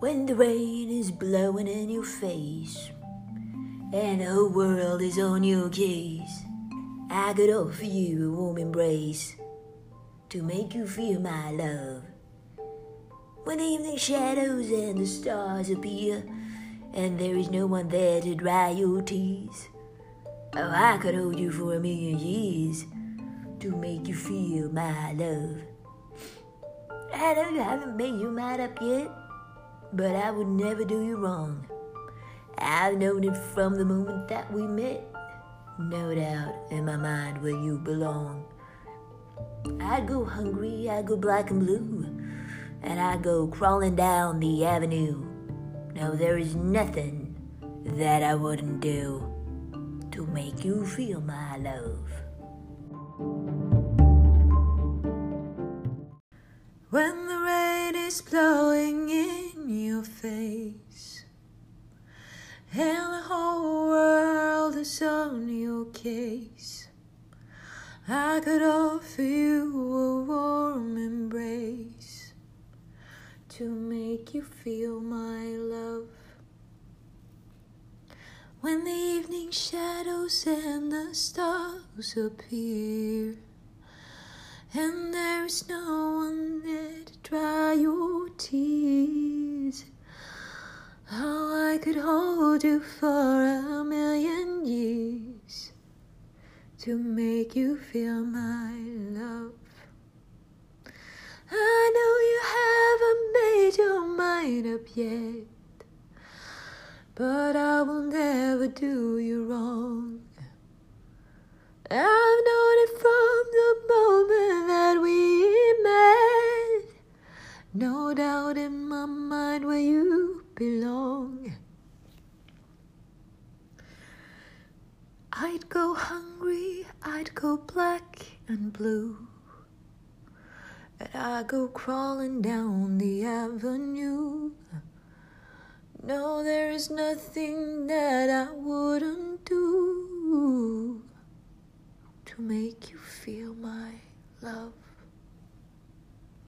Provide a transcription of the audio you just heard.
When the rain is blowing in your face and the whole world is on your case, I could offer you a warm embrace to make you feel my love. When evening shadows and the stars appear, and there is no one there to dry your tears, oh, I could hold you for a million years to make you feel my love. I know you haven't made your mind up yet, but I would never do you wrong. I've known it from the moment that we met. No doubt in my mind where you belong. I go hungry, I go black and blue, and I go crawling down the avenue. No, there is nothing that I wouldn't do to make you feel my love. When the rain is blowing in your face and the whole world is on your case, I could offer you a warm embrace to make you feel my love. When the evening shadows and the stars appear, and there is no one there to dry your tears. Could hold you for a million years to make you feel my love. I know you haven't made your mind up yet, but I will never do you wrong. I've known it from the moment that we met. No doubt in my mind where you belong. I'd go hungry, I'd go black and blue. And I'd go crawling down the avenue. No, there is nothing that I wouldn't do to make you feel my love.